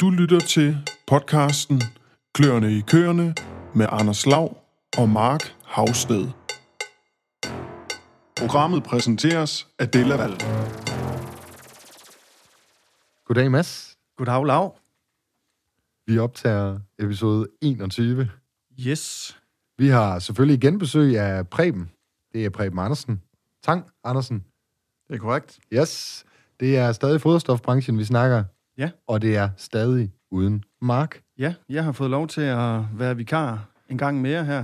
Du lytter til podcasten Kløerne i køerne med Anders Lav og Mark Havsted. Programmet præsenteres af Della Val. Goddag, Mads. Goddag, Lav. Vi optager episode 21. Yes. Vi har selvfølgelig igen besøg af Preben. Det er Preben Andersen. Tang Andersen. Det er korrekt. Yes. Det er stadig foderstofbranchen, vi snakker. Ja. Og det er stadig uden Mark. Ja, jeg har fået lov til at være vikar en gang mere her.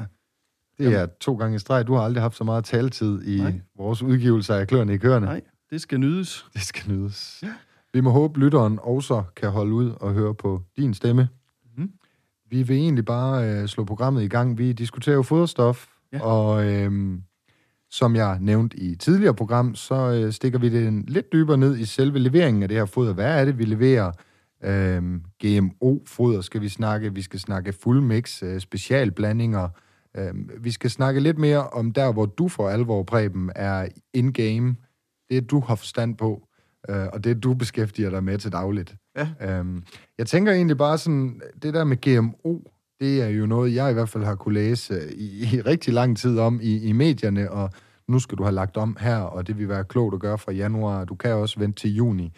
Det Jamen. er to gange i streg. Du har aldrig haft så meget taletid i Nej. vores udgivelser af Kløerne i Kørende. Nej, det skal nydes. Det skal nydes. Ja. Vi må håbe, lytteren også kan holde ud og høre på din stemme. Mhm. Vi vil egentlig bare øh, slå programmet i gang. Vi diskuterer jo foderstof, Ja. og øh, som jeg nævnte i tidligere program, så øh, stikker vi det lidt dybere ned i selve leveringen af det her foder. Hvad er det, vi leverer? Øh, GMO-foder skal vi snakke. Vi skal snakke fuldmix, øh, specialblandinger. Øh, vi skal snakke lidt mere om der, hvor du for alvor, Preben, er in-game. Det, du har forstand på, øh, og det, du beskæftiger dig med til dagligt. Ja. Øhm, jeg tænker egentlig bare sådan, det der med GMO, det er jo noget, jeg i hvert fald har kunne læse øh, i, i rigtig lang tid om i, i medierne, og nu skal du have lagt om her, og det vil være klogt at gøre fra januar. Du kan også vente til juni.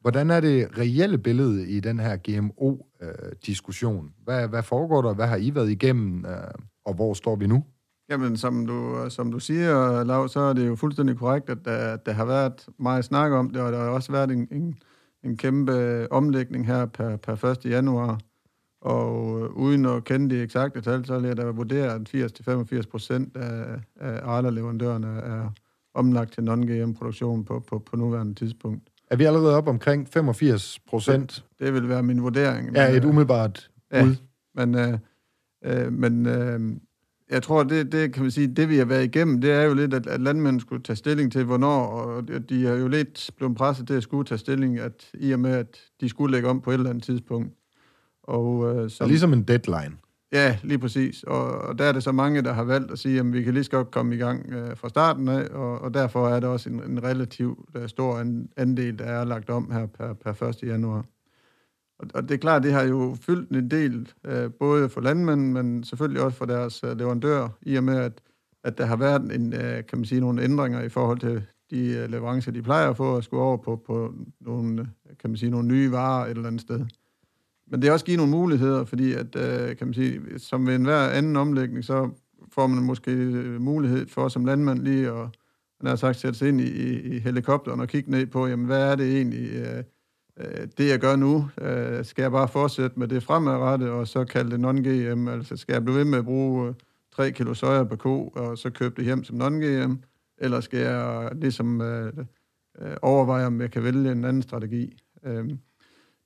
Hvordan er det reelle billede i den her GMO-diskussion? Øh, hvad, hvad foregår der? Hvad har I været igennem? Øh, og hvor står vi nu? Jamen, som du, øh, som du siger, Lav, så er det jo fuldstændig korrekt, at der, der har været meget snak om det, og der har også været en, en, en kæmpe omlægning her per, per 1. januar. Og øh, uden at kende de eksakte tal, så vil jeg da vurdere, at 80-85 procent af, af arterleverandørerne er omlagt til non-GM-produktion på, på, på nuværende tidspunkt. Er vi allerede op omkring 85 procent? Det vil være min vurdering. Ja, men, et øh, umiddelbart Ja. bud. Men, øh, øh, men øh, jeg tror, det, det kan man sige, det vi har været igennem, det er jo lidt, at, at landmænd skulle tage stilling til, hvornår, og de har jo lidt blevet presset til at skulle tage stilling, at i og med, at de skulle lægge om på et eller andet tidspunkt. Og, øh, som, ligesom en deadline. Ja, lige præcis. Og, og der er det så mange, der har valgt at sige, at vi kan lige så godt komme i gang øh, fra starten af, og, og derfor er der også en, en relativt øh, stor an, andel, der er lagt om her per, per 1. januar. Og, og det er klart, det har jo fyldt en del, øh, både for landmænd, men selvfølgelig også for deres øh, leverandører, i og med, at, at der har været en, øh, kan man sige, nogle ændringer i forhold til de øh, leverancer, de plejer at få, at skulle over på, på nogle, øh, kan man sige, nogle nye varer et eller andet sted. Men det er også givet nogle muligheder, fordi at, øh, kan man sige, som ved enhver anden omlægning, så får man måske øh, mulighed for som landmand lige at, han har sagt, sætte sig ind i, i, i helikopteren og kigge ned på, jamen hvad er det egentlig, øh, øh, det jeg gør nu? Øh, skal jeg bare fortsætte med det fremadrettet, og så kalde det non-GM? Altså skal jeg blive ved med at bruge øh, 3 kilo soja per ko, og så købe det hjem som non-GM? Eller skal jeg ligesom øh, øh, overveje, om jeg kan vælge en anden strategi? Øh,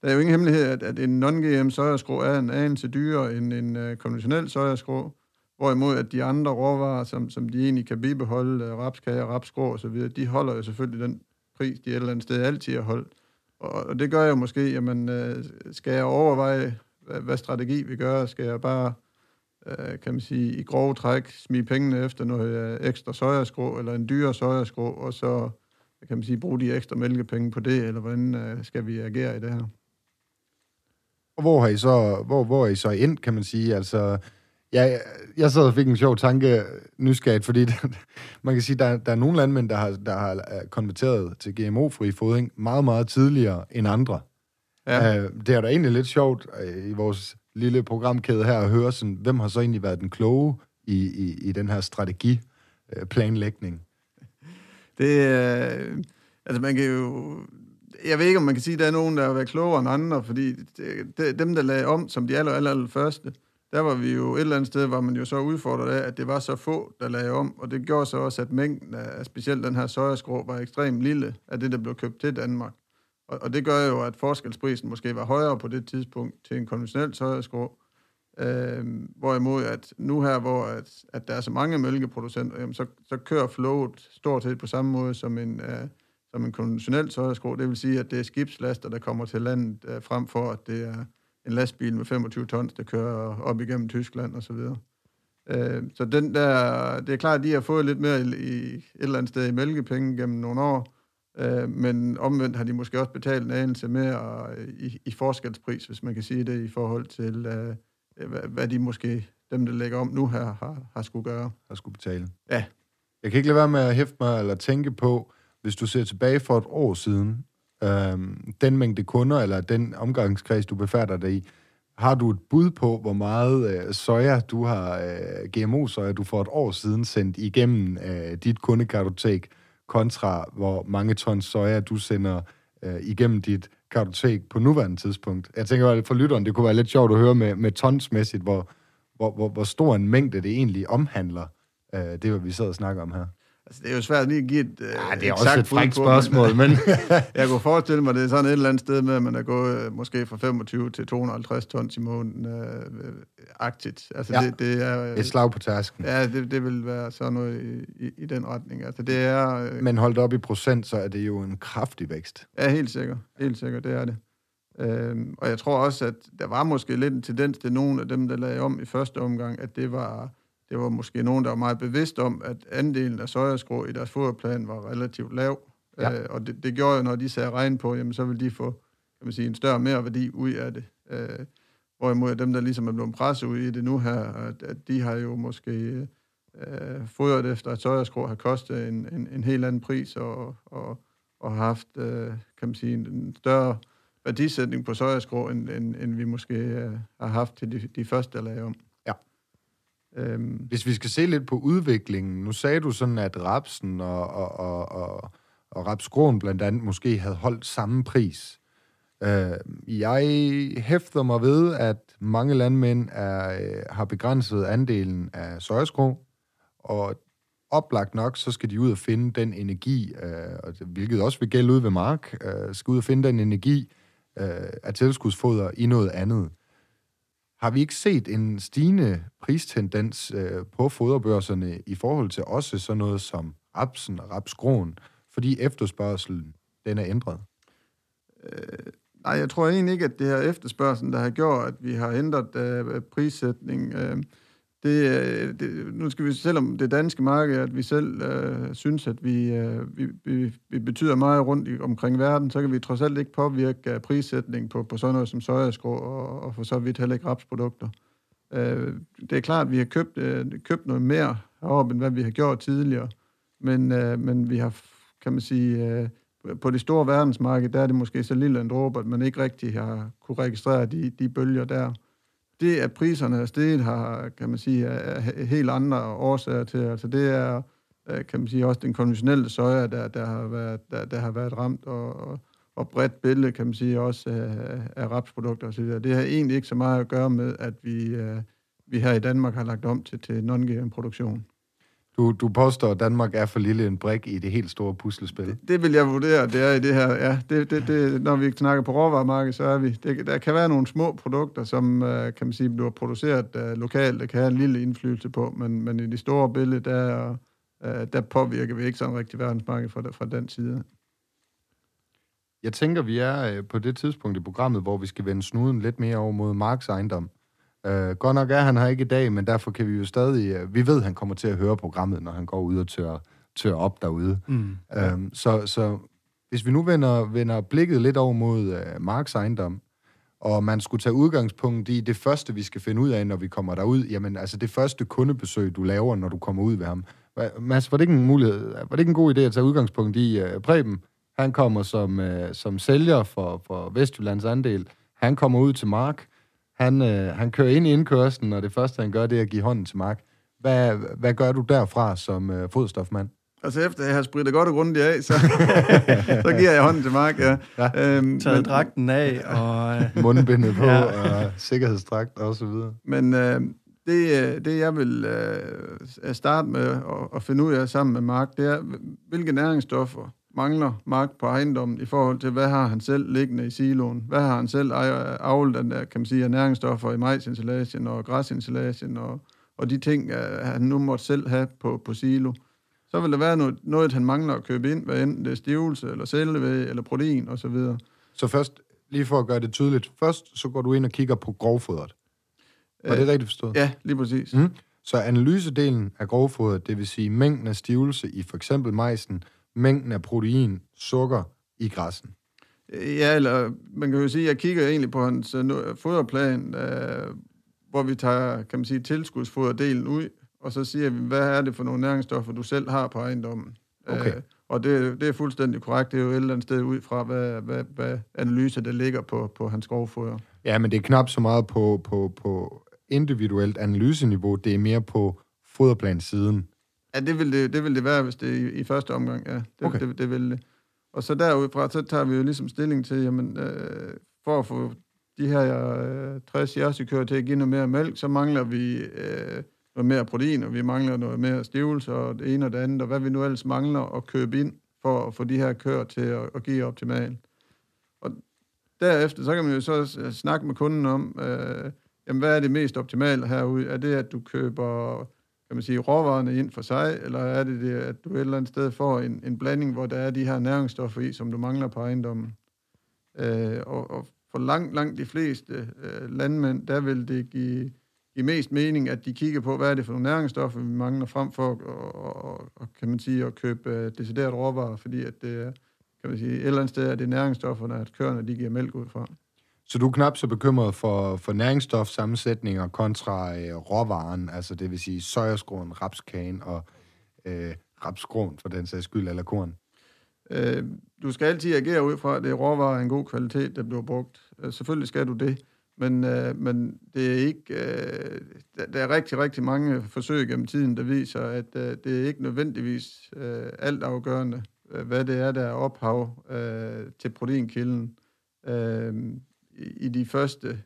der er jo ingen hemmelighed, at, at en non-GM sojaskrå er en anelse dyrere end en øh, konventionel sojaskrå, hvorimod at de andre råvarer, som, som de egentlig kan bibeholde, øh, rapskage, rapskrå osv., de holder jo selvfølgelig den pris, de et eller andet sted altid har holdt. Og, og det gør jeg måske, jamen, øh, skal jeg overveje, hvad, hvad strategi vi gør? Skal jeg bare, øh, kan man sige, i grove træk smide pengene efter noget øh, ekstra sojaskrå, eller en dyre sojaskrå, og så kan man sige, bruge de ekstra mælkepenge på det, eller hvordan øh, skal vi agere i det her? Og hvor har I så, hvor, hvor er I så endt, kan man sige? Altså, jeg, jeg sad og fik en sjov tanke nysgerrigt, fordi der, man kan sige, der, der er nogle landmænd, der har, der har øh, konverteret til GMO-fri fodring meget, meget tidligere end andre. Ja. Uh, det er da egentlig lidt sjovt uh, i vores lille programkæde her at høre, sådan, hvem har så egentlig været den kloge i, i, i den her strategi-planlægning? Det, øh, altså man kan jo, jeg ved ikke, om man kan sige, at der er nogen, der har været klogere end andre, fordi det, dem, der lagde om som de aller, aller, aller første, der var vi jo et eller andet sted, hvor man jo så udfordret af, at det var så få, der lagde om, og det gjorde så også, at mængden af specielt den her sojaskrå var ekstremt lille af det, der blev købt til Danmark. Og, og det gør jo, at forskelsprisen måske var højere på det tidspunkt til en konventionel sojaskrå, Øh, hvorimod at nu her, hvor at, at der er så mange mælkeproducenter, jamen så, så kører flowet stort set på samme måde som en, øh, som en konventionel sojaskro. Det vil sige, at det er skibslaster, der kommer til landet, øh, frem for at det er en lastbil med 25 tons, der kører op igennem Tyskland og så videre. Øh, så den der, det er klart, at de har fået lidt mere i, i et eller andet sted i mælkepenge gennem nogle år, Øh, men omvendt har de måske også betalt en anelse mere i, i forskelspris, hvis man kan sige det, i forhold til, øh, hvad, hvad de måske, dem der lægger om nu her, har, har skulle gøre. Har skulle betale. Ja. Jeg kan ikke lade være med at hæfte mig eller tænke på, hvis du ser tilbage for et år siden, øh, den mængde kunder, eller den omgangskreds, du befærder dig i, har du et bud på, hvor meget øh, soja du har, øh, GMO-soja, du for et år siden sendt igennem øh, dit kundekartotek, kontra hvor mange tons soja du sender øh, igennem dit kartotek på nuværende tidspunkt? Jeg tænker, for lytteren, det kunne være lidt sjovt at høre med, med tonsmæssigt, hvor, hvor, hvor, hvor stor en mængde det egentlig omhandler, øh, det hvad vi sidder og snakker om her. Altså, det er jo svært lige at give et Ja, det er også et frækt spørgsmål, men... jeg kunne forestille mig, det er sådan et eller andet sted med, at man er gået øh, måske fra 25 til 250 tons i måneden øh, aktivt. Altså, ja. det, det er... Et slag på tasken. Ja, det, det vil være sådan noget i, i, i den retning. Altså, det er... Øh, men holdt op i procent, så er det jo en kraftig vækst. Ja, helt sikkert. Helt sikkert, det er det. Øhm, og jeg tror også, at der var måske lidt en tendens til nogle af dem, der lagde om i første omgang, at det var det var måske nogen, der var meget bevidst om, at andelen af sojaskrå i deres foderplan var relativt lav. Ja. Øh, og det, det gjorde jo, når de sagde regn på, jamen så ville de få kan man sige, en større mere værdi ud af det. Øh, hvorimod dem, der ligesom er blevet presset ud i det nu her, at, at de har jo måske øh, fodret efter, at sojaskrå har kostet en, en, en helt anden pris, og, og, og haft, øh, kan man sige, en, en større værdisætning på sojaskrå, end, end, end vi måske øh, har haft til de, de første, lavede om. Øhm. Hvis vi skal se lidt på udviklingen, nu sagde du sådan, at rapsen og, og, og, og, og rapskroen blandt andet måske havde holdt samme pris. Øh, jeg hæfter mig ved, at mange landmænd er, øh, har begrænset andelen af søjeskrå, og oplagt nok, så skal de ud og finde den energi, øh, hvilket også vil gælde ud ved mark, øh, skal ud og finde den energi øh, af tilskudsfoder i noget andet. Har vi ikke set en stigende pristendens øh, på foderbørserne i forhold til også sådan noget som rapsen og rapskroen, fordi efterspørgselen den er ændret? Øh, nej, jeg tror egentlig ikke, at det her efterspørgsel, der har gjort, at vi har ændret øh, prissætning. Øh, det, øh, det, nu skal vi, selvom det danske marked, at vi selv øh, synes, at vi, øh, vi, vi, vi betyder meget rundt i, omkring verden, så kan vi trods alt ikke påvirke uh, prissætning på, på sådan noget som sojaskrå og, og for så vidt heller ikke rapsprodukter. Øh, det er klart, at vi har købt, øh, købt noget mere heroppe, end hvad vi har gjort tidligere, men, øh, men vi har, kan man sige, øh, på det store verdensmarked, der er det måske så lille en dråbe, at man ikke rigtig har kunne registrere de, de bølger der det, at priserne er steget, har, kan man sige, er helt andre årsager til. Altså det er, øh, kan man sige, også den konventionelle soja, der, der, har, været, der, der har været ramt, og, og bredt billede, kan man sige, også af, af rapsprodukter osv. Det har egentlig ikke så meget at gøre med, at vi, øh, vi her i Danmark har lagt om til, til non-GM-produktion. Du, du påstår, at Danmark er for lille en brik i det helt store puslespil. Det, det vil jeg vurdere, det er i det her. Ja, det, det, det, når vi snakker på råvaremarkedet, så er vi. Det, der kan være nogle små produkter, som øh, kan man sige, bliver produceret uh, lokalt, der kan have en lille indflydelse på, men, men i det store billede, der, uh, der påvirker vi ikke sådan rigtig verdensmarkedet fra, fra den side. Jeg tænker, vi er på det tidspunkt i programmet, hvor vi skal vende snuden lidt mere over mod Marks ejendom. Uh, godt nok er han her ikke i dag, men derfor kan vi jo stadig... Uh, vi ved, at han kommer til at høre programmet, når han går ud og tør, tør op derude. Mm. Uh, så, så hvis vi nu vender, vender blikket lidt over mod uh, Marks ejendom, og man skulle tage udgangspunkt i det første, vi skal finde ud af, når vi kommer derud, jamen altså det første kundebesøg, du laver, når du kommer ud ved ham. Mads, var det ikke en mulighed, var det ikke en god idé at tage udgangspunkt i uh, Preben? Han kommer som, uh, som sælger for, for Vestjyllands andel. Han kommer ud til Mark. Han, øh, han kører ind i indkørslen, og det første, han gør, det er at give hånden til Mark. Hvad, hvad gør du derfra som øh, fodstofmand? Altså efter jeg har spritet godt og grundigt af, så, så giver jeg hånden til Mark, ja. ja. Øhm, Taget men, dragten af, og... Øh, Mundbindet på, ja. og sikkerhedsdragt og så videre. Men øh, det, øh, det, jeg vil øh, starte med at, at finde ud af sammen med Mark, det er, hvilke næringsstoffer mangler magt på ejendommen i forhold til, hvad har han selv liggende i siloen? Hvad har han selv avlet den der, kan man sige, næringsstoffer i majsinstallagen og græsinstallagen og, og de ting, han nu måtte selv have på, på silo? Så vil der være noget, noget, han mangler at købe ind, hvad enten det er stivelse, eller cellevæg, eller protein osv. Så, så først, lige for at gøre det tydeligt, først så går du ind og kigger på grovfodret. Var det rigtigt forstået? Ja, lige præcis. Mm. Så analysedelen af grovfodret, det vil sige mængden af stivelse i for eksempel majsen, mængden af protein, sukker i græssen. Ja, eller man kan jo sige, at jeg kigger egentlig på hans uh, foderplan, uh, hvor vi tager, kan man sige, tilskudsfoderdelen ud, og så siger vi, hvad er det for nogle næringsstoffer, du selv har på ejendommen. Okay. Uh, og det, det er fuldstændig korrekt. Det er jo et eller andet sted ud fra, hvad, hvad, hvad analyser, der ligger på, på hans grovfoder. Ja, men det er knap så meget på, på, på individuelt analyseniveau. Det er mere på foderplanssiden. Ja, det vil det, det, vil det være, hvis det er i, i første omgang, ja. Det, Okay. det, det vil det. Og så derudfra, så tager vi jo ligesom stilling til, jamen, øh, for at få de her øh, 60 jersikører til at give noget mere mælk, så mangler vi øh, noget mere protein, og vi mangler noget mere stivelse, og det ene og det andet, og hvad vi nu ellers mangler at købe ind, for at få de her køer til at, at give optimalt. Og derefter, så kan man jo så s- snakke med kunden om, øh, jamen, hvad er det mest optimale herude? Er det, at du køber kan man sige, råvarerne ind for sig, eller er det, det at du et eller andet sted får en, en blanding, hvor der er de her næringsstoffer i, som du mangler på ejendommen? Øh, og, og for langt, langt de fleste øh, landmænd, der vil det give, give mest mening, at de kigger på, hvad er det for nogle næringsstoffer, vi mangler frem for, og, og, og, og kan man sige, at købe øh, decideret råvarer, fordi at det er, kan man sige, et eller andet sted er det næringsstofferne, at køerne, de giver mælk ud fra. Så du er knap så bekymret for, for næringsstofsammensætninger kontra øh, råvaren, altså det vil sige søjerskroen, rapskagen og øh, rapskroen for den sags skyld, eller korn. Øh, du skal altid agere ud fra, at det er råvarer af en god kvalitet, der bliver brugt. Øh, selvfølgelig skal du det, men, øh, men det er ikke, øh, der, der er rigtig, rigtig mange forsøg gennem tiden, der viser, at øh, det er ikke nødvendigvis øh, alt afgørende, øh, hvad det er, der er ophav øh, til proteinkilden. Øh, i, de første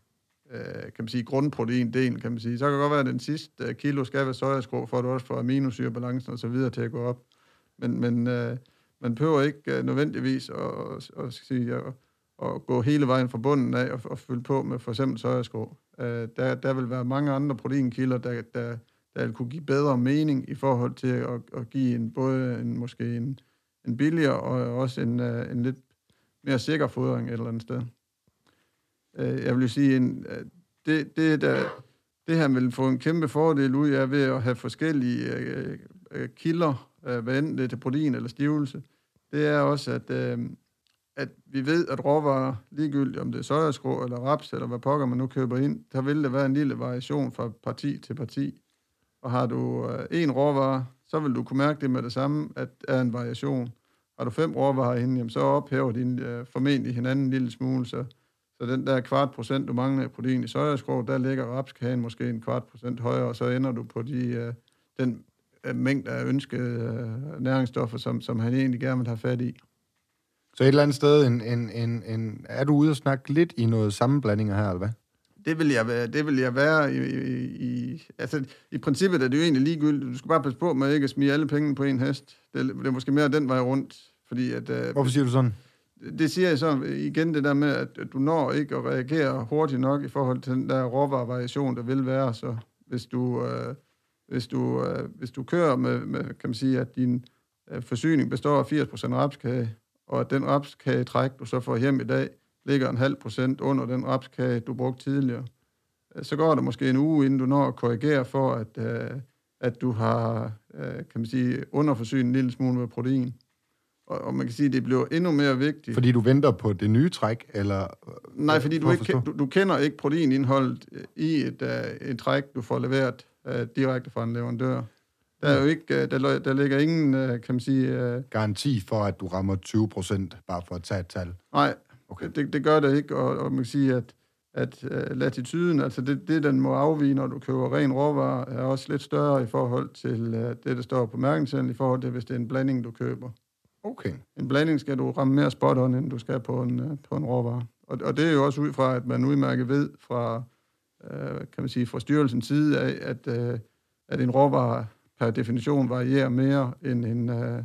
øh, kan man sige, grundproteindelen, kan man sige. Så kan det godt være, at den sidste øh, kilo skal være sojaskrå, for at du også får aminosyrebalancen og så videre til at gå op. Men, men øh, man behøver ikke øh, nødvendigvis at, at, at, sige, at, at gå hele vejen fra bunden af og, og fylde på med for eksempel sojaskrå. Uh, der, der vil være mange andre proteinkilder, der, der, der vil kunne give bedre mening i forhold til at, at give en, både en, måske en, en billigere og også en, en lidt mere sikker fodring et eller andet sted øh, jeg vil sige, en, øh, det, det, der, det her vil få en kæmpe fordel ud af ved at have forskellige øh, øh kilder, øh, hvad enten det er til protein eller stivelse, det er også, at, øh, at vi ved, at råvarer, ligegyldigt om det er sojaskro eller raps, eller hvad pokker man nu køber ind, der vil der være en lille variation fra parti til parti. Og har du øh, en råvare, så vil du kunne mærke det med det samme, at der er en variation. Har du fem råvarer herinde, jamen, så ophæver din øh, formentlig hinanden en lille smule, så, så den der kvart procent, du mangler af protein i sojaskro, der ligger rapskagen måske en kvart procent højere, og så ender du på de, øh, den øh, mængde af ønskede øh, næringsstoffer, som, som han egentlig gerne vil have fat i. Så et eller andet sted, en, en, en, en, er du ude og snakke lidt i noget sammenblandinger her, eller hvad? Det vil jeg være, det vil jeg være i, i, i, altså i princippet er det jo egentlig ligegyldigt. Du skal bare passe på med ikke at smide alle pengene på en hest. Det, er- det er måske mere den vej rundt, fordi at, øh, Hvorfor siger du sådan? Det siger jeg så igen det der med, at du når ikke at reagere hurtigt nok i forhold til den der råvarevariation, der vil være. Så hvis du, øh, hvis du, øh, hvis du kører med, med, kan man sige, at din øh, forsyning består af 80% rapskage, og at den rapskagetræk, du så får hjem i dag, ligger en halv procent under den rapskage, du brugte tidligere, øh, så går der måske en uge, inden du når at korrigere for, at, øh, at du har, øh, kan man sige, underforsynet en lille smule med protein. Og, og man kan sige, at det bliver endnu mere vigtigt. Fordi du venter på det nye træk, eller... Nej, fordi du, ikke, du, du kender ikke proteinindholdet øh, i et, uh, et træk, du får leveret uh, direkte fra en leverandør. Der er jo ikke, uh, der, der ligger ingen, uh, kan man sige, uh, Garanti for, at du rammer 20 procent, bare for at tage et tal. nej, Okay. det, det gør det ikke, og, og man kan sige, at, at uh, latituden, altså det, det, den må afvige, når du køber ren råvarer, er også lidt større i forhold til uh, det, der står på mærkningssiden, i forhold til, hvis det er en blanding, du køber. Okay. En blanding skal du ramme mere spot on, end du skal på en, øh, på en råvare. Og, og det er jo også ud fra, at man udmærket ved fra, øh, kan man sige, fra styrelsens side af, at, øh, at en råvare per definition varierer mere, end en, øh,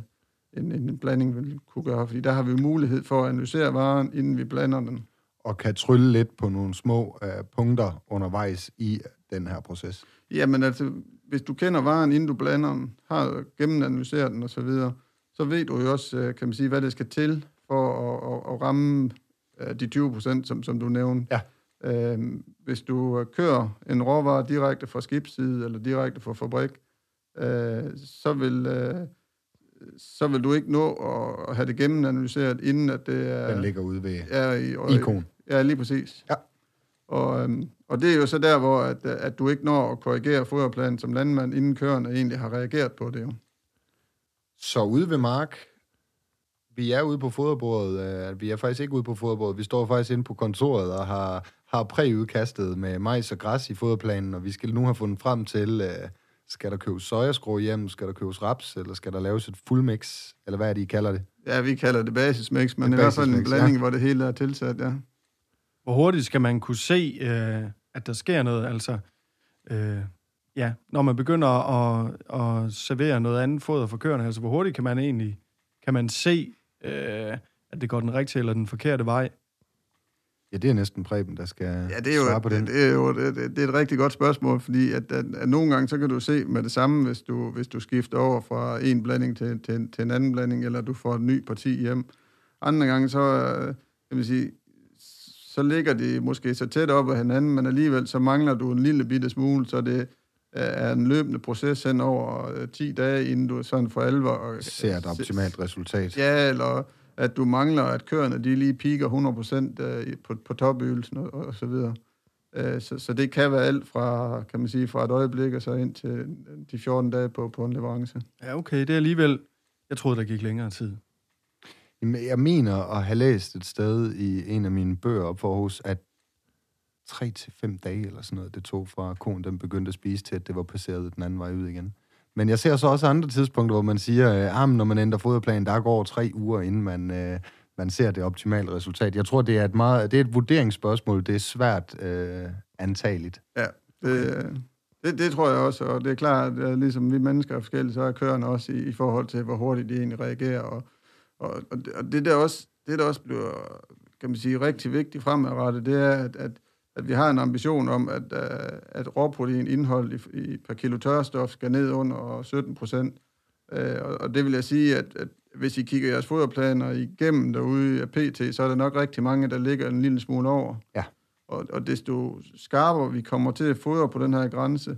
end en blanding vil kunne gøre. Fordi der har vi jo mulighed for at analysere varen, inden vi blander den. Og kan trylle lidt på nogle små øh, punkter undervejs i den her proces. Jamen altså, hvis du kender varen, inden du blander den, har gennemanalyseret den osv., så, ved du jo også, øh, kan man sige, hvad det skal til for at, at, at ramme øh, de 20 procent, som, som du nævnte. Ja. Øhm, hvis du kører en råvare direkte fra skibsside eller direkte fra fabrik, øh, så vil, øh, så vil du ikke nå at have det gennemanalyseret, inden at det er... Den ligger ude ved er i, og, ikon. Ja, lige præcis. Ja. Og, øhm, og det er jo så der, hvor at, at du ikke når at korrigere foderplanen som landmand, inden køerne egentlig har reageret på det jo. Så ude ved Mark, vi er ude på foderbordet. Øh, vi er faktisk ikke ude på foderbordet. Vi står faktisk inde på kontoret og har, har præudkastet med majs og græs i foderplanen, og vi skal nu have fundet frem til, øh, skal der købes sojaskrå hjem, skal der købes raps, eller skal der laves et fuldmix, eller hvad er det, I kalder det? Ja, vi kalder det basismix, men Et i hvert fald en blanding, ja. hvor det hele er tilsat, ja. Hvor hurtigt skal man kunne se, øh, at der sker noget? Altså, øh, ja, når man begynder at, at servere noget andet foder for køerne, altså hvor hurtigt kan man egentlig kan man se, øh, at det går den rigtige eller den forkerte vej? Ja, det er næsten Preben, der skal Ja, det er jo, svare på den. det, det er jo det, det, det er et rigtig godt spørgsmål, fordi at, at, at nogle gange, så kan du se med det samme, hvis du, hvis du skifter over fra en blanding til, til, til en anden blanding, eller du får et ny parti hjem. Andre gange, så, øh, kan man sige, så ligger de måske så tæt op ad hinanden, men alligevel så mangler du en lille bitte smule, så det er en løbende proces hen over øh, 10 dage, inden du sådan for alvor... øh, ser et optimalt resultat. Ja, eller at du mangler, at køerne de lige piker 100% øh, på, på topøvelsen og, og så videre. Øh, Så, så det kan være alt fra, kan man sige, fra et øjeblik og så ind til de 14 dage på, på en leverance. Ja, okay, det er alligevel... Jeg troede, der gik længere tid. Jeg mener at have læst et sted i en af mine bøger op for Aarhus, at 3 til fem dage eller sådan noget, det tog fra konen, den begyndte at spise til, at det var passeret den anden vej ud igen. Men jeg ser så også andre tidspunkter, hvor man siger, at ah, når man ændrer foderplanen, der går tre uger, inden man, øh, man ser det optimale resultat. Jeg tror, det er et, meget, det er et vurderingsspørgsmål. Det er svært øh, antageligt. Ja, det, det, det tror jeg også, og det er klart, at ligesom vi mennesker er forskellige, så er køerne også i, i forhold til, hvor hurtigt de egentlig reagerer. Og, og, og, det, og det, der også, det, der også bliver kan man sige, rigtig vigtigt fremadrettet, det er, at, at, at vi har en ambition om, at, øh, at råproteinindhold i, i per kilo tørstof skal ned under 17 procent. Og, og det vil jeg sige, at, at hvis I kigger jeres foderplaner igennem derude af PT, så er der nok rigtig mange, der ligger en lille smule over. Ja. Og, og desto skarpere vi kommer til at fodre på den her grænse,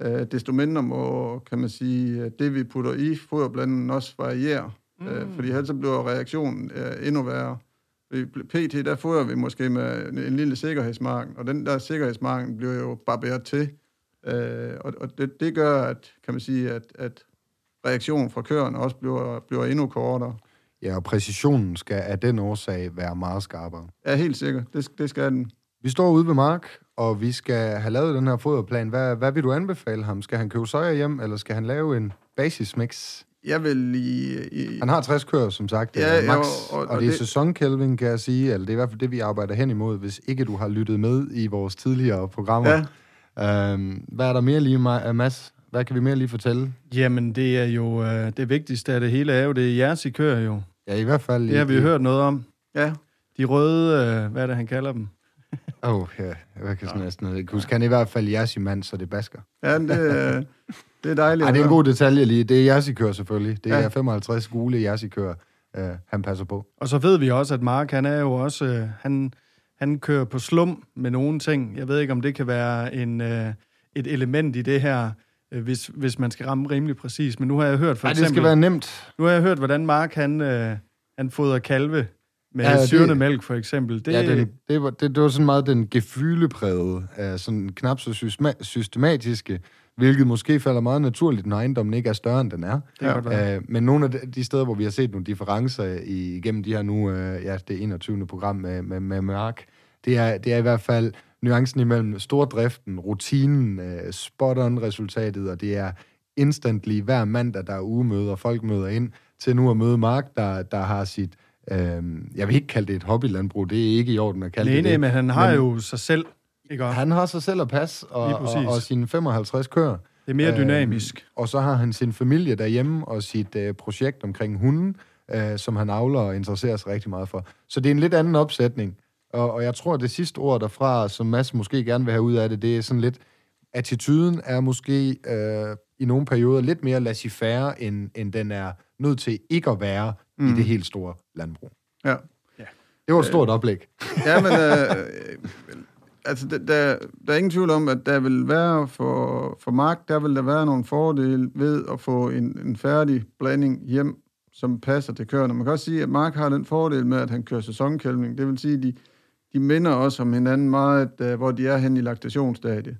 øh, desto mindre må, kan man sige, at det vi putter i foderblandingen også variere. Mm. Øh, fordi ellers så bliver reaktionen øh, endnu værre. PT, der fodrer vi måske med en, en lille sikkerhedsmarken, og den der sikkerhedsmarken bliver jo barberet til. Øh, og og det, det gør, at, kan man sige, at, at reaktionen fra køerne også bliver, bliver endnu kortere. Ja, og præcisionen skal af den årsag være meget skarpere. Ja, helt sikkert. Det, det skal den. Vi står ude ved Mark, og vi skal have lavet den her foderplan. Hvad, hvad vil du anbefale ham? Skal han købe soja hjem, eller skal han lave en basismix? Jeg vil i... i Han har 60 køer, som sagt, Ja, ja, max, jo, og, og- og, det er det- sæsonkælving, kan jeg sige, eller det er i hvert fald det, vi arbejder hen imod, hvis ikke du har lyttet med i vores tidligere programmer. Ja. Øhm, hvad er der mere lige, Ma- Mads? Hvad kan vi mere lige fortælle? Jamen, det er jo øh, det vigtigste af det hele er jo, det er jeres, I kører jo. Ja, i hvert fald... Det har vi jo hørt noget om. Ja, De røde, øh, hvad er det, han kalder dem? Åh, oh, ja, jeg kan sådan næsten ikke huske. Han er i hvert fald jeres mand, så det basker. ja det, øh, det er dejligt. Ej, det er en god detalje lige. Det er kører selvfølgelig. Det Ja. er 55 gule kører, øh, han passer på. Og så ved vi også, at Mark, han er jo også, øh, han, han kører på slum med nogle ting. Jeg ved ikke, om det kan være en, øh, et element i det her, øh, hvis, hvis man skal ramme rimelig præcis. Men nu har jeg hørt for det eksempel, skal være nemt. nu har jeg hørt, hvordan Mark, han, øh, han fodrer kalve med Ja, ja, det- syrende mælk, for eksempel. Det, Det, ja, den, det, var, det, det var sådan meget den gefyleprægede, uh, sådan knap så systema- systematiske, hvilket måske falder meget naturligt, når ejendommen ikke er større, end den er. det kan godt være. Uh, men nogle af de, de steder, hvor vi har set nogle differencer i, igennem de her nu, uh, ja, det 21. program med, med, med Mark, det er, det er i hvert fald nuancen imellem stordriften, rutinen, uh, spot-on-resultatet, og det er instantly hver mandag, der er ugemøder, folk møder ind, til nu at møde Mark, der, der har sit, øh, jeg vil ikke kalde det et hobbylandbrug, det er ikke i orden at kalde Nej, det nej, det. men han har Men- jo sig selv. Ikke? Han har sig selv at passe, og, og, og sine 55 køer. det er mere Øh, dynamisk. Og så har han sin familie derhjemme, og sit øh, projekt omkring hunden, øh, som han avler og interesserer sig rigtig meget for. Så det er en lidt anden opsætning. Og, og jeg tror, at det sidste ord derfra, som Mads måske gerne vil have ud af det, det er sådan lidt, attituden er måske øh, i nogle perioder lidt mere laissez-faire, end, end den er nødt til ikke at være mm. i det helt store landbrug. Ja. Det var et stort oplæg. Ja, men øh, altså, der, der, der er ingen tvivl om, at der vil være for, for Mark, der vil der være nogle fordele ved at få en, en færdig blanding hjem, som passer til køerne. Man kan også sige, at Mark har den fordel med, at han kører sæsonkælvning. Det vil sige, at de, de minder også om hinanden meget, at, hvor de er hen i laktationsstadiet.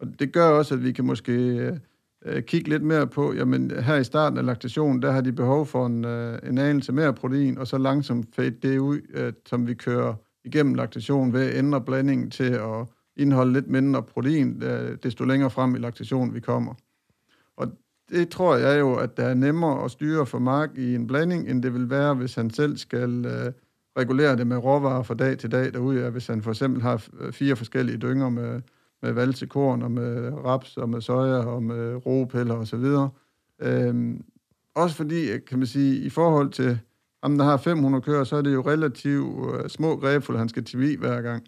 Og det gør også, at vi kan måske øh, øh, kigge lidt mere på, jamen her i starten af laktationen, der har de behov for en, øh, en anelse mere protein, og så langsomt fade det ud, øh, som vi kører igennem laktation ved at ændre blandingen til at indeholde lidt mindre protein, øh, desto længere frem i laktation vi kommer. Og det tror jeg jo, at det er nemmere at styre for Mark i en blanding, end det vil være, hvis han selv skal øh, regulere det med råvarer fra dag til dag derude. Ja, hvis han for eksempel har øh, fire forskellige dynger med, med valsekorn og med raps og med soja og med ropiller osv. Øhm, også fordi, kan man sige, i forhold til ham, der har 500 køer, så er det jo relativt uh, små grebfuld, han skal til hver gang.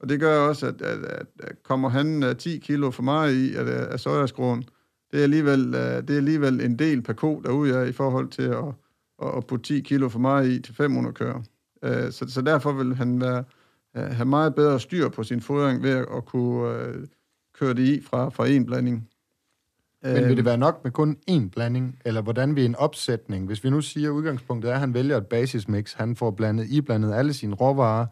Og det gør også, at, at, at, at kommer han øh, uh, 10 kilo for meget i at, at, at sojaskroen, det er, alligevel, uh, det er alligevel en del per ko derude ja, i forhold til at, at, at putte 10 kilo for meget i til 500 køer. Uh, så, så derfor vil han være, uh, have meget bedre styr på sin fodring ved at kunne uh, køre det i fra, fra en blanding. Men vil det øhm. være nok med kun én blanding, eller hvordan vil en opsætning, hvis vi nu siger, at udgangspunktet er, at han vælger et basismix, han får blandet, iblandet alle sine råvarer,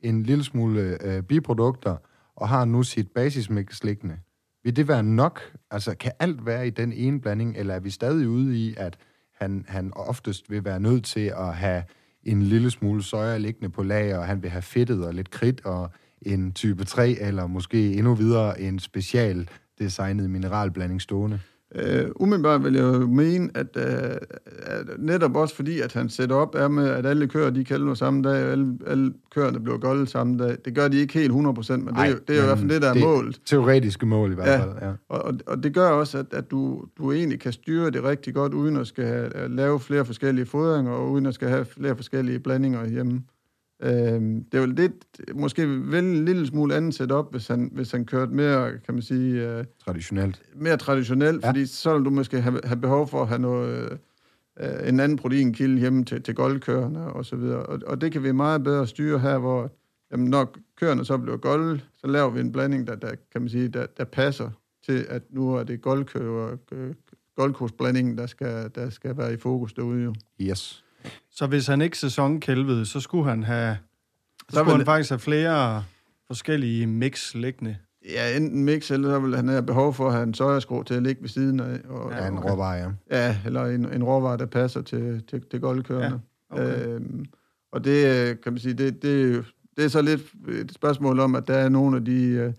en lille smule øh, biprodukter, og har nu sit basismix liggende. Vil det være nok? Altså, kan alt være i den ene blanding, eller er vi stadig ude i, at han, han oftest vil være nødt til at have en lille smule soja liggende på lager, og han vil have fedtet og lidt kridt og en type 3, eller måske endnu videre en special designet mineralblanding stående? Uh, umiddelbart vil jeg jo mene, at, uh, at netop også fordi, at han sætter op er med, at alle kører, de kalder samme dag, og alle, alle køerne bliver golde samme dag. Det gør de ikke helt 100%, men Ej, det, er jo, det er jo i hvert fald det, der er målet. Teoretiske mål i hvert ja, fald, ja. Og, og det gør også, at, at du, du egentlig kan styre det rigtig godt, uden at skal have, at lave flere forskellige fodringer, og uden at skal have flere forskellige blandinger hjemme. Øhm, det er jo lidt, måske vel en lille smule andet setup, hvis han, hvis han kørte mere, kan man sige... Uh, traditionelt. Mere traditionelt, ja. fordi så vil du måske have, have behov for at have noget, uh, en anden proteinkilde hjemme til, til goldkørende og så videre. Og, og det kan vi meget bedre styre her, hvor jamen, når køerne så bliver golde, så laver vi en blanding, der, der kan man sige, der, der passer til, at nu er det goldkøer, goldkursblandingen, der skal, der skal være i fokus derude. Jo. Yes. Så hvis han ikke sæsonkælvede, så skulle han have, så, så skulle vil... han faktisk have flere forskellige mix liggende. Ja, enten mix, eller så vil han have behov for at have en sojaskro til at ligge ved siden af. Og, ja, en råvare, ja. Ja, eller en, en råvare, der passer til, til, til goldkørende. Ja, okay. øhm, og det, kan man sige, det, det, det er så lidt et spørgsmål om, at der er nogle af de øh,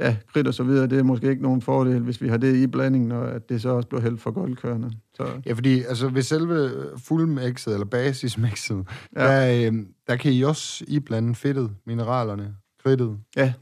ja, kridt og så videre, det er måske ikke nogen fordel, hvis vi har det i blandingen, og at det så også bliver helt for goldkørende. Så. Ja, fordi altså, ved selve fuldmixet, eller basismixet, ja. der, øh, der kan I også i blande fedtet, mineralerne, kridtet. Ja,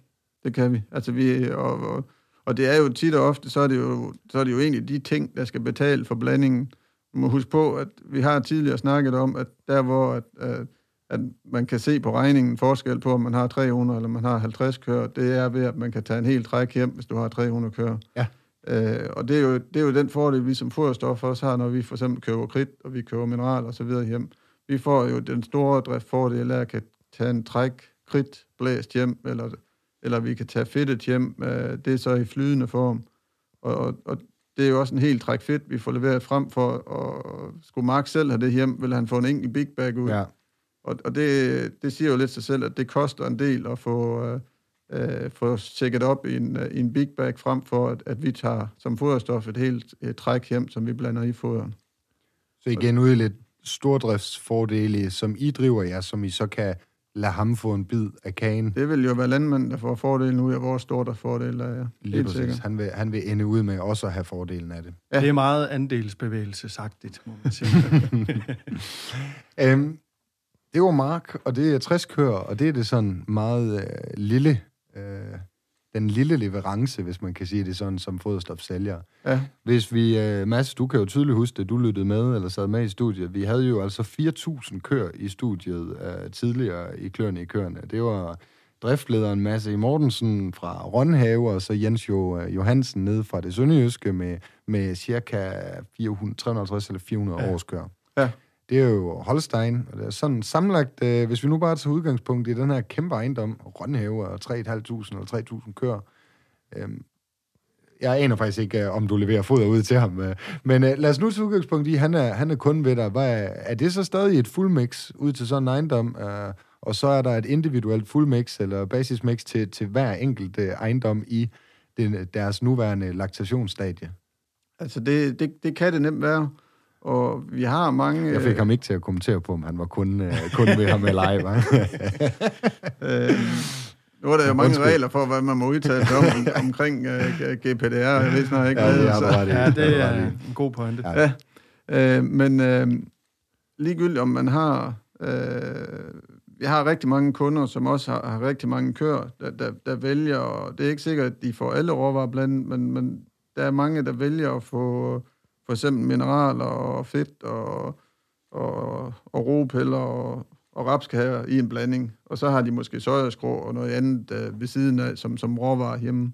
det kan vi. Altså, vi og, og, og det er jo tit og ofte, så er det jo, så er det jo egentlig de ting, der skal betale for blandingen. Du må huske på, at vi har tidligere snakket om, at der hvor at, at at man kan se på regningen forskel på, om man har 300 eller man har 50 køer, det er ved, at man kan tage en hel træk hjem, hvis du har 300 køer. Ja. Øh, og det er, jo, det er jo den fordel, vi som foderstof også har, når vi for eksempel køber kridt, og vi køber mineral og så videre hjem. Vi får jo den store driftfordel af at kan tage en træk kridt blæst hjem, eller, eller vi kan tage fedtet hjem, øh, det er så i flydende form. Og, og, og det er jo også en helt træk fedt, vi får leveret frem for, og skulle Mark selv have det hjem, vil han få en enkelt big bag ud. Ja. Og, og det, det siger jo lidt sig selv, at det koster en del at få, øh, øh få tjekket op i en, i en big bag, frem for at, at vi tager som foderstof et helt et træk hjem, som vi blander i foderen. Så igen ud i lidt stordriftsfordele, som I driver jer, som I så kan lade ham få en bid af kagen. Det vil jo være landmanden, der får fordelen ud af vores stordriftsfordele. Ja. Lige præcis. Han vil, han vil ende ud med også at have fordelen af det. Ja. Det er meget andelsbevægelse sagt, må man sige. øhm, det var Mark, og det er 60 køer, og det er det sådan meget øh, lille, øh, den lille leverance, hvis man kan sige det sådan, som foderstofsælger. Ja. Hvis vi, øh, Mads, du kan jo tydeligt huske det, du lyttede med, eller sad med i studiet. Vi havde jo altså 4.000 køer i studiet øh, tidligere i Kløerne i Køerne. Det var driftlederen Mads E. Mortensen fra Rønhave, og så Jens jo, øh, Johansen ned fra det sønderjyske med, med cirka 400, 350 eller 400 ja. års køer. Ja det er jo Holstein, og det er sådan samlet, øh, hvis vi nu bare tager udgangspunkt i den her kæmpe ejendom, Rønhave og 3.500 eller 3.000 køer, øh, jeg aner faktisk ikke, øh, om du leverer foder ud til ham. øh. Men øh, lad os nu tage udgangspunkt i, han er, han er kun ved dig. Hvad er, er det så stadig et fullmix ud til sådan en ejendom? Øh, og så er der et individuelt fullmix eller basismix til, til hver enkelt øh, ejendom i den, deres nuværende laktationsstadie. Altså, det, det, det kan det nemt være. Og vi har mange... Jeg fik ham ikke til at kommentere på, om han var kun, øh, kun ved ham eller ej, hva'? Øh, nu er der jo mange Undskyld. regler for, hvad man må udtale sig om, omkring uh, GPDR. Jeg ved snart ikke, Ja, det ret i. Ja, det er en god pointe. Ja. Ja, øh, men øh, ligegyldigt om man har... Øh, vi har rigtig mange kunder, som også har, har rigtig mange køer, der, der, der vælger, og det er ikke sikkert, at de får alle råvarer blandet, men, men der er mange, der vælger at få for eksempel mineraler og fedt og, og, og ropiller og, og rapskager i en blanding. Og så har de måske sojaskrå og noget andet øh, ved siden af, som, som råvarer hjemme.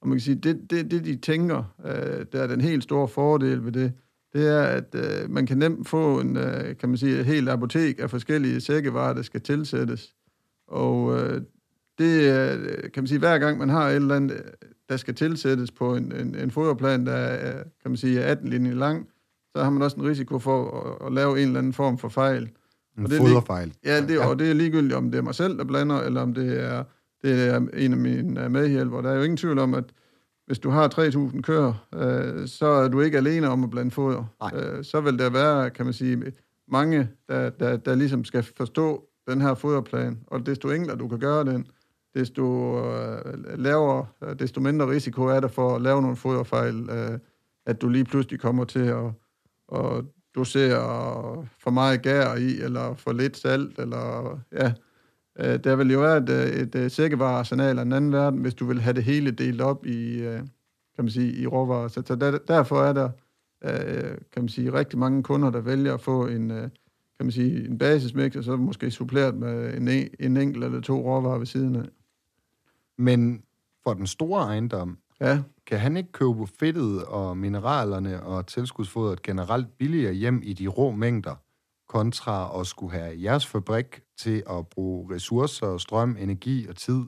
Og man kan sige, det, det, det de tænker, øh, der er den helt store fordel ved det, det er, at øh, man kan nemt få en, øh, kan man sige, et helt apotek af forskellige sækkevarer, der skal tilsættes. Og øh, det øh, kan man sige, hver gang man har et eller andet, der skal tilsættes på en, en, en foderplan, der er, kan man sige, er 18 linjer lang, så har man også en risiko for at, at lave en eller anden form for fejl. En Og det er lige- foderfejl. Ja, det, og det er ligegyldigt, om det er mig selv, der blander, eller om det er, det er en af mine øh, medhjælpere. Der er jo ingen tvivl om, at hvis du har 3.000 køer, øh, så er du ikke alene om at blande foder. Øh, så vil der være, kan man sige, mange, der, der, der ligesom skal forstå den her foderplan, og desto enklere du kan gøre den, desto øh, lavere, øh, desto mindre risiko er der for at lave nogle foderfejl, øh, at du lige pludselig kommer til at, at dosere for meget gær i, eller for lidt salt, eller ja, Øh, Der vil jo være et, øh, et, et sækkevarearsenal af en anden verden, hvis du vil have det hele delt op i, øh, kan man sige, i råvarer. Så, så der, derfor er der, øh, kan man sige, rigtig mange kunder, der vælger at få en, øh, kan man sige, en basismix, og så måske suppleret med en, en- en enkelt eller to råvarer ved siden af. Men for den store ejendom, Ja, kan han ikke købe fedtet og mineralerne og tilskudsfodret generelt billigere hjem i de rå mængder, kontra at skulle have jeres fabrik til at bruge ressourcer, strøm, energi og tid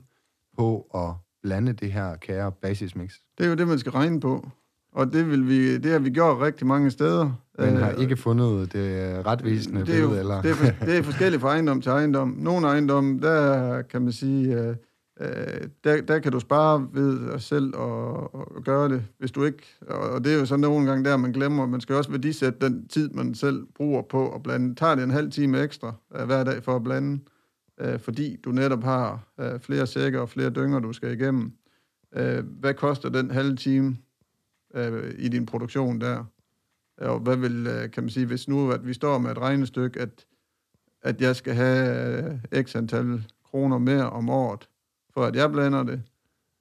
på at blande det her kære basismix? det er jo det, man skal regne på. Og det, vil vi, det har vi gjort rigtig mange steder. Men har Øh, ikke fundet det retvisende det er, jo, billede, eller? det, er, for- det er forskelligt fra ejendom til ejendom. Nogle ejendomme, der kan man sige, øh, der, der kan du spare ved dig selv og, og gøre det, hvis du ikke... Og, og det er jo så nogle gange der, man glemmer, man skal også værdisætte den tid, man selv bruger på at blande. Tager det en halv time ekstra øh, hver dag for at blande, øh, fordi du netop har øh, flere sækker og flere dynger, du skal igennem. Øh, hvad koster den halve time øh, i din produktion der? Og hvad vil, øh, kan man sige, hvis nu at vi står med et regnestykke, at, at jeg skal have øh, x antal kroner mere om året, for at jeg blander det,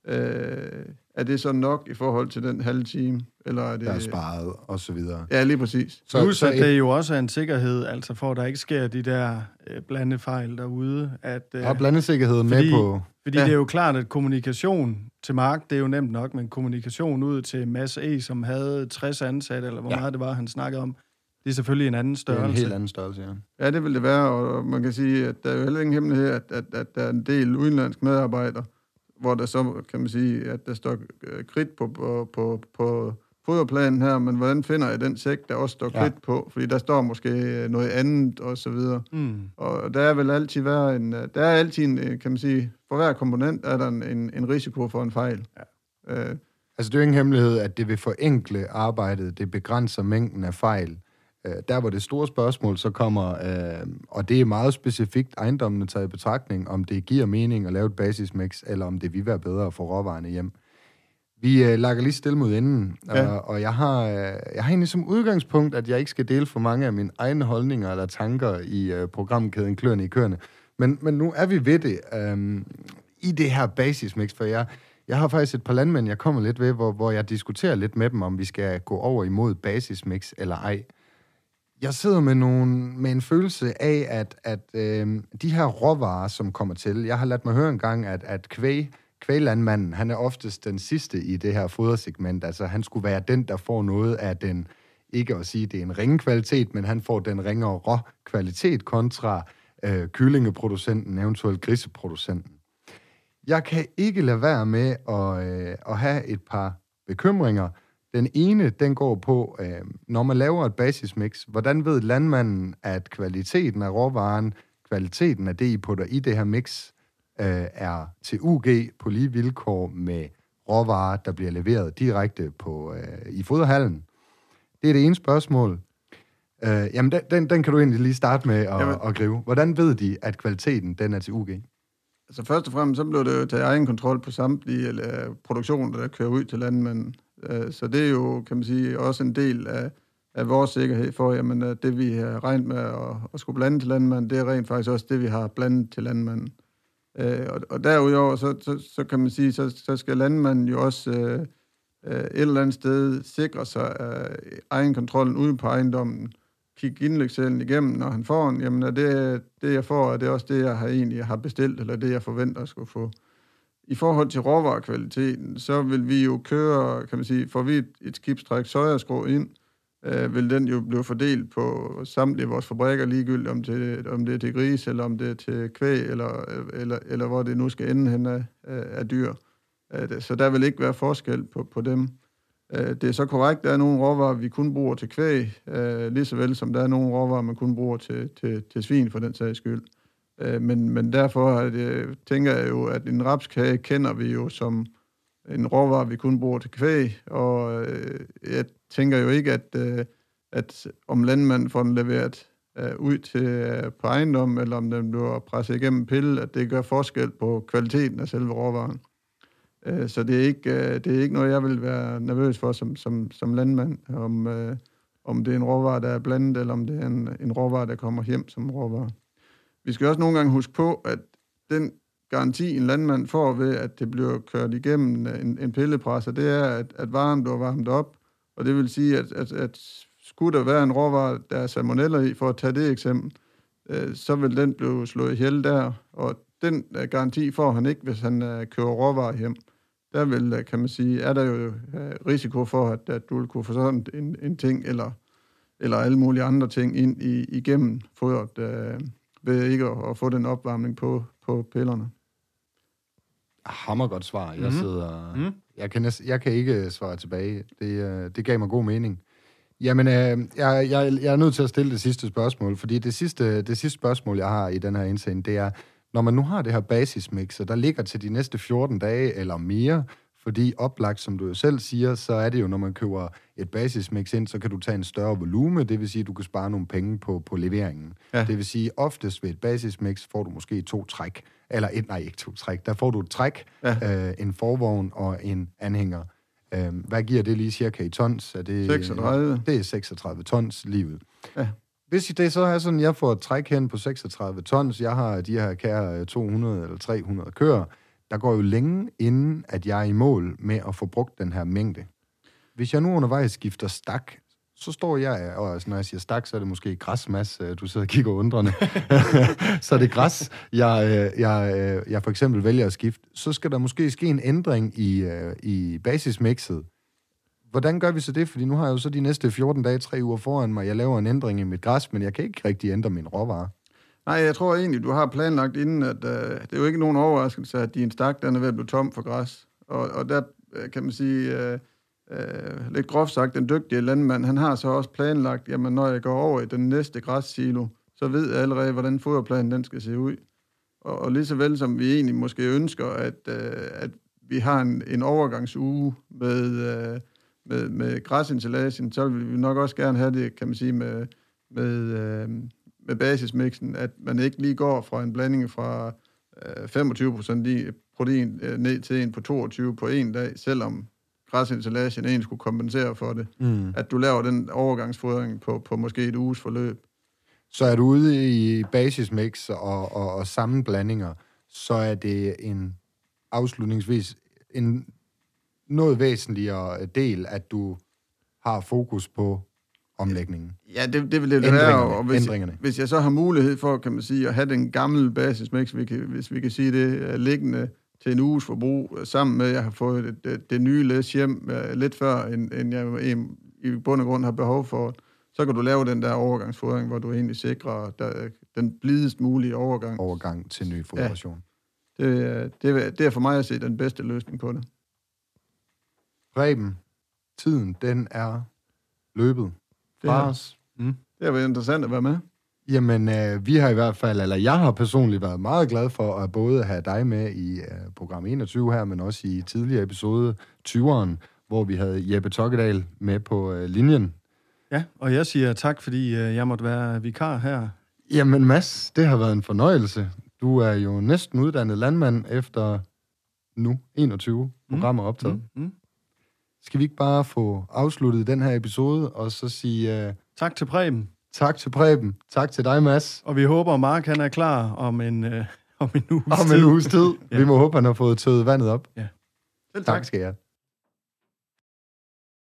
øh, er det så nok i forhold til den halve time? Eller er det... der er sparet, og så videre. Ja, lige præcis. Så, Plus, at et- det jo også er en sikkerhed, altså for at der ikke sker de der øh, blandefejl derude. At, øh, Der er blandesikkerheden med fordi- på... Fordi Ja. det er jo klart, at kommunikation til Mark, det er jo nemt nok, men kommunikation ud til Mads E., som havde 60 ansatte, eller hvor ja. meget det var, han snakkede om, det er selvfølgelig en anden Det er størrelse. en helt anden størrelse, ja. Ja, det vil det være, og man kan sige, at der er jo heller ingen hemmelighed, at, at, at der er en del udenlandske medarbejdere, hvor der så, kan man sige, at der står øh, kridt på, på, på, på foderplanen her, men hvordan finder jeg den sæk, der også står Ja. kridt på? Fordi der står måske øh, noget andet, og så videre. Mm. Og der er vel altid være en, øh, der er altid en, kan man sige, for hver komponent er der en, en, en risiko for en fejl. Ja. Øh, Altså, det er jo ingen hemmelighed, at det vil forenkle arbejdet, det begrænser mængden af fejl. Øh, Der, hvor det store spørgsmål så kommer, øh, og det er meget specifikt ejendommene taget i betragtning, om det giver mening at lave et basismix, eller om det vil være bedre at få råvarerne hjem. Vi øh, lager lige stille mod enden, Ja. ja. og, og jeg, har, øh, jeg har egentlig som udgangspunkt, at jeg ikke skal dele for mange af mine egne holdninger eller tanker i øh, programkæden Kløerne i Køerne. Men, men nu er vi ved det øh, i det her basismix, for jeg, jeg har faktisk et par landmænd, jeg kommer lidt ved, hvor, hvor jeg diskuterer lidt med dem, om vi skal gå over imod basismix eller ej. Jeg sidder med, nogle, med en følelse af, at, at øh, de her råvarer, som kommer til, jeg har ladt mig høre en gang, at, at kvæg, kvæglandmanden, han er oftest den sidste i det her fodersegment. Altså, han skulle være den, der får noget af den, ikke at sige, det er en ringe kvalitet, men han får den ringere rå kvalitet kontra øh, kyllingeproducenten, eventuelt griseproducenten. Jeg kan ikke lade være med at, øh, at have et par bekymringer. Den ene, den går på, øh, når man laver et basismix, hvordan ved landmanden, at kvaliteten af råvaren, kvaliteten af det, I putter i det her mix, øh, er til UG på lige vilkår med råvarer, der bliver leveret direkte på, øh, i foderhallen? Det er det ene spørgsmål. Øh, jamen, den, den, den kan du egentlig lige starte med at, jamen, at gribe. Hvordan ved de, at kvaliteten den er til UG? Altså først og fremmest, så blev det jo taget egen kontrol på samtlige eller, produktioner, der kører ud til landmanden. Øh, så det er jo, kan man sige, også en del af, af vores sikkerhed for, jamen, at det vi har regnet med at, at skulle blande til landmanden, det er rent faktisk også det, vi har blandet til landmanden. Øh, og, og derudover, så, så, så kan man sige, så, så skal landmanden jo også øh, øh, et eller andet sted sikre sig af egenkontrollen ude på ejendommen, kigge indlægssalen igennem, når han får den, jamen er det, det, jeg får, er det også det, jeg har egentlig har bestilt, eller det, jeg forventer at skulle få. I forhold til råvarekvaliteten, så vil vi jo køre, kan man sige, får vi et, et skibstræk sojaskrå ind, øh, vil den jo blive fordelt på samtlige vores fabrikker, ligegyldigt om det, om det er til gris, eller om det er til kvæg, eller, eller, eller hvor det nu skal ende hen af, af dyr. Øh, så der vil ikke være forskel på, på dem. Øh, det er så korrekt, der er nogle råvarer, vi kun bruger til kvæg, øh, lige så vel som der er nogle råvarer, man kun bruger til, til, til svin for den sags skyld. Øh, men, men derfor det, tænker jeg jo, at en rapskage kender vi jo som en råvare, vi kun bruger til kvæg, og øh, jeg tænker jo ikke, at, at om landmanden får den leveret ud til på ejendom, eller om den bliver presset igennem pille, at det gør forskel på kvaliteten af selve råvaren. Øh, så det er, ikke, øh, det er ikke noget, jeg vil være nervøs for som, som, som landmand, om, øh, om det er en råvare, der er blandet, eller om det er en, en råvare, der kommer hjem som råvare. Vi skal også nogle gange huske på, at den garanti, en landmand får ved, at det bliver kørt igennem en, en pillepresser, det er, at, at varen bliver varmet op, og det vil sige, at, at, at skulle der være en råvare, der er salmoneller i, for at tage det eksempel, øh, så vil den blive slået ihjel der, og den uh, garanti får han ikke, hvis han uh, kører råvarer hjem. Der vil, øh, kan man sige, er der jo øh, risiko for, at, at du vil kunne få sådan en, en ting, eller, eller alle mulige andre ting ind i, igennem fodret, øh, ved ikke at, at få den opvarmning på, på pillerne. Hammer godt svar. Jeg mm-hmm. sidder... Mm. Jeg, kan næsten, jeg kan ikke svare tilbage. Det, øh, det gav mig god mening. Jamen, øh, jeg, jeg, jeg er nødt til at stille det sidste spørgsmål, fordi det sidste, det sidste spørgsmål, jeg har i den her indsending, det er, når man nu har det her basismix, og der ligger til de næste 14 dage eller mere, fordi oplagt, som du jo selv siger, så er det jo, når man køber et basismix ind, så kan du tage en større volume, det vil sige, at du kan spare nogle penge på, på leveringen. Ja. Det vil sige, oftest ved et basismix får du måske to træk, eller et, nej, ikke to træk, der får du et træk, ja. øh, en forvogn og en anhænger. Øh, hvad giver det lige cirka i tons? Er det, 36. Det er 36 tons livet. Ja. Hvis det så er sådan, jeg får et træk hen på 36 tons, jeg har de her kære 200 eller 300 kører, der går jo længe inden, at jeg er i mål med at få brugt den her mængde. Hvis jeg nu undervejs skifter stak, så står jeg, og altså, når jeg siger stak, så er det måske græsmas, øh, du sidder og kigger undrende. så er det græs, jeg, øh, jeg, øh, jeg for eksempel vælger at skifte. Så skal der måske ske en ændring i, i basismixet, hvordan gør vi så det? Fordi nu har jeg jo så de næste 14 dage, tre uger foran mig. Jeg laver en ændring i mit græs, men jeg kan ikke rigtig ændre min råvare. Nej, jeg tror egentlig, du har planlagt inden, at øh, det er jo ikke nogen overraskelse, at din stak den er ved at blive tom for græs. Og, og der øh, kan man sige, øh, øh, lidt groft sagt, den dygtige landmand, han har så også planlagt, jamen når jeg går over i den næste græssilo, så ved jeg allerede, hvordan foderplanen den skal se ud. Og, og lige så vel som vi egentlig måske ønsker, at, øh, at vi har en, en overgangsuge med... øh, med, med græsinstallagen, så vil vi nok også gerne have det, kan man sige, med, med, øh, med basismixen, at man ikke lige går fra en blanding fra øh, 25% protein øh, ned til en på 22 på en dag, selvom græsinstallagen egentlig skulle kompensere for det. Mm. At du laver den overgangsfodring på, på måske et uges forløb. Så er du ude i basismix og, og, og sammenblandinger, så er det en afslutningsvis en noget væsentligere del, at du har fokus på omlægningen. Ja, det, det vil det være, og hvis, hvis jeg så har mulighed for, kan man sige, at have den gamle basismix, vi kan, hvis vi kan sige det, øh, liggende til en uges forbrug, øh, sammen med, at jeg har fået det, det, det nye læs hjem uh, lidt før, end, end jeg i bund og grund har behov for, så kan du lave den der overgangsfodring, hvor du egentlig sikrer der, den blidest mulige overgang. Overgang til ny fodration. Ja. Det, det, det er for mig at se den bedste løsning på det. Preben, tiden, den er løbet Det fra har- os. Det har været interessant at være med. Jamen, øh, vi har i hvert fald, eller jeg har personligt været meget glad for at både have dig med i øh, program 21 her, men også i tidligere episode 20'eren, hvor vi havde Jeppe Tokkedal med på øh, linjen. Ja, og jeg siger tak, fordi øh, jeg måtte være vikar her. Jamen Mads, det har været en fornøjelse. Du er jo næsten uddannet landmand efter nu 21 programmer optaget. Mm, mm. Skal vi ikke bare få afsluttet den her episode, og så sige uh, Tak til Preben, tak til Preben, tak til dig Mads, og vi håber, at Mark han er klar om en, øh, om en uges om tid. en uges tid. Ja. Vi må håbe, han har fået tøet vandet op. Selv Tak skal jeg.